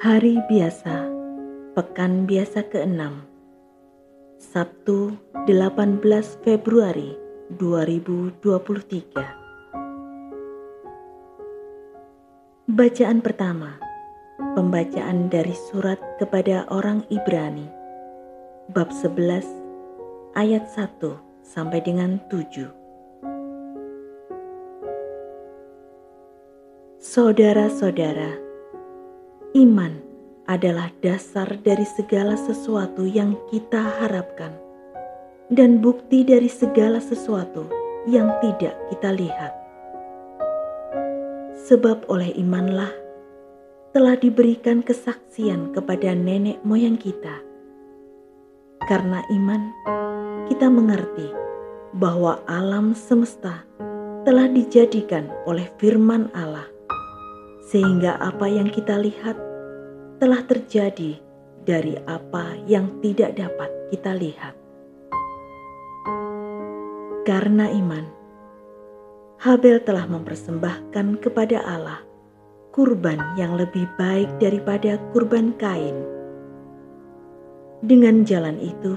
Hari biasa, pekan biasa ke-6, Sabtu 18 Februari 2023. Bacaan pertama, pembacaan dari surat kepada orang Ibrani, bab 11 ayat 1 sampai dengan 7. Saudara-saudara, Iman adalah dasar dari segala sesuatu yang kita harapkan, dan bukti dari segala sesuatu yang tidak kita lihat. Sebab oleh imanlah telah diberikan kesaksian kepada nenek moyang kita. Karena iman, kita mengerti bahwa alam semesta telah dijadikan oleh firman Allah sehingga apa yang kita lihat telah terjadi dari apa yang tidak dapat kita lihat. Karena iman, Habel telah mempersembahkan kepada Allah kurban yang lebih baik daripada kurban Kain. Dengan jalan itu,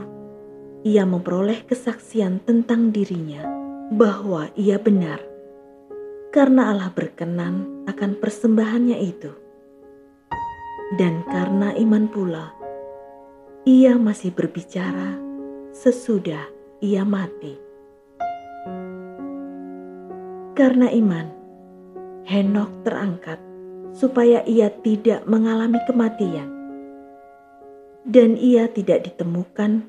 ia memperoleh kesaksian tentang dirinya bahwa ia benar karena Allah berkenan akan persembahannya itu. Dan karena iman pula, ia masih berbicara sesudah ia mati. Karena iman, Henok terangkat supaya ia tidak mengalami kematian. Dan ia tidak ditemukan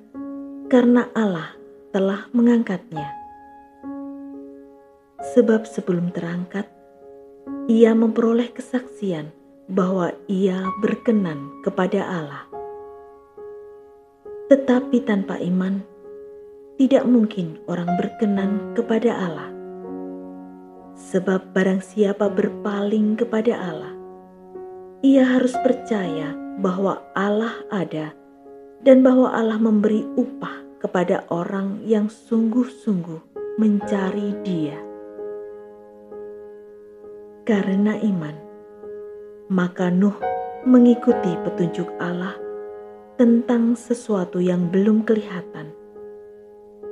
karena Allah telah mengangkatnya sebab sebelum terangkat, ia memperoleh kesaksian bahwa ia berkenan kepada Allah. Tetapi tanpa iman, tidak mungkin orang berkenan kepada Allah. Sebab barang siapa berpaling kepada Allah, ia harus percaya bahwa Allah ada dan bahwa Allah memberi upah kepada orang yang sungguh-sungguh mencari Dia karena iman. Maka Nuh mengikuti petunjuk Allah tentang sesuatu yang belum kelihatan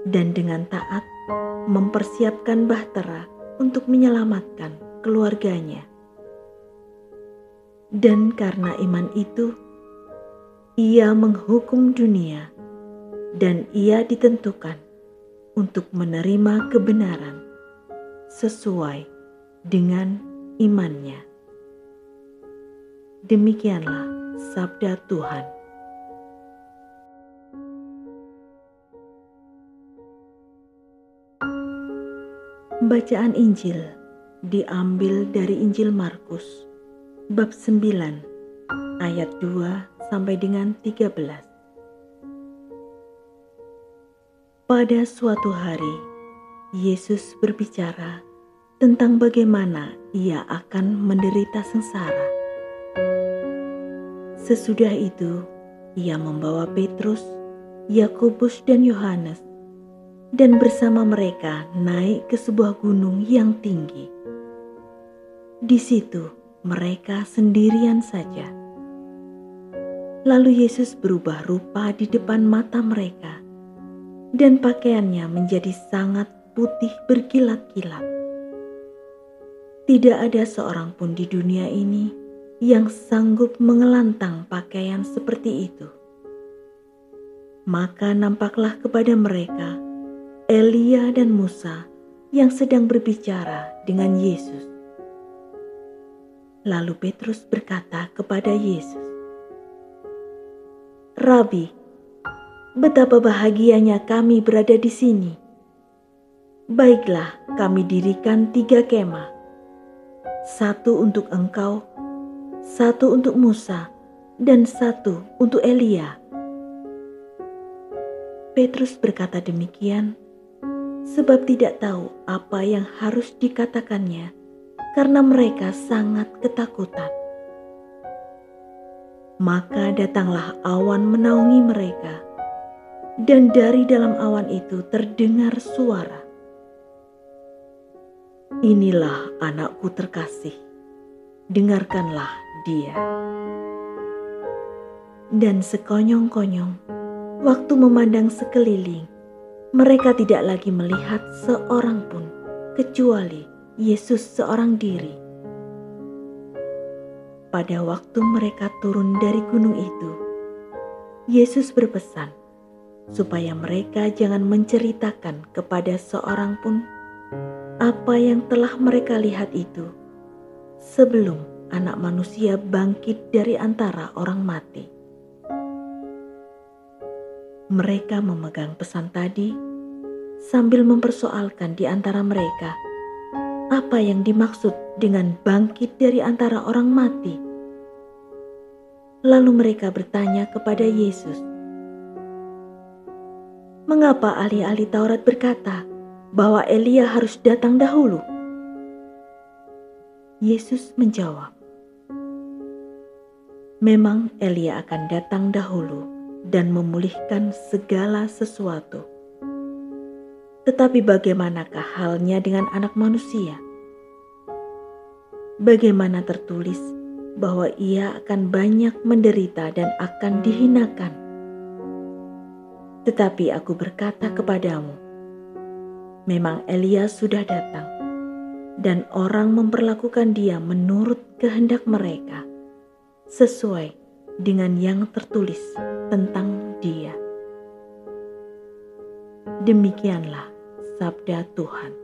dan dengan taat mempersiapkan bahtera untuk menyelamatkan keluarganya. Dan karena iman itu, ia menghukum dunia dan ia ditentukan untuk menerima kebenaran sesuai dengan imannya. Demikianlah sabda Tuhan. Bacaan Injil diambil dari Injil Markus bab 9 ayat 2 sampai dengan 13. Pada suatu hari Yesus berbicara tentang bagaimana ia akan menderita sengsara. Sesudah itu, ia membawa Petrus, Yakobus, dan Yohanes, dan bersama mereka naik ke sebuah gunung yang tinggi. Di situ, mereka sendirian saja. Lalu Yesus berubah rupa di depan mata mereka, dan pakaiannya menjadi sangat putih berkilat-kilat tidak ada seorang pun di dunia ini yang sanggup mengelantang pakaian seperti itu. Maka nampaklah kepada mereka Elia dan Musa yang sedang berbicara dengan Yesus. Lalu Petrus berkata kepada Yesus, "Rabi, betapa bahagianya kami berada di sini. Baiklah, kami dirikan tiga kemah satu untuk engkau, satu untuk Musa, dan satu untuk Elia. Petrus berkata demikian sebab tidak tahu apa yang harus dikatakannya karena mereka sangat ketakutan. Maka datanglah awan menaungi mereka, dan dari dalam awan itu terdengar suara Inilah anakku terkasih, dengarkanlah dia. Dan sekonyong-konyong, waktu memandang sekeliling, mereka tidak lagi melihat seorang pun kecuali Yesus seorang diri. Pada waktu mereka turun dari gunung itu, Yesus berpesan supaya mereka jangan menceritakan kepada seorang pun apa yang telah mereka lihat itu sebelum Anak Manusia bangkit dari antara orang mati mereka memegang pesan tadi sambil mempersoalkan di antara mereka apa yang dimaksud dengan bangkit dari antara orang mati. Lalu mereka bertanya kepada Yesus, "Mengapa ahli-ahli Taurat berkata bahwa Elia harus datang dahulu?" Yesus menjawab, "Memang Elia akan datang dahulu." dan memulihkan segala sesuatu. Tetapi bagaimanakah halnya dengan anak manusia? Bagaimana tertulis bahwa ia akan banyak menderita dan akan dihinakan? Tetapi aku berkata kepadamu, memang Elia sudah datang, dan orang memperlakukan dia menurut kehendak mereka, sesuai dengan yang tertulis tentang Dia. Demikianlah sabda Tuhan.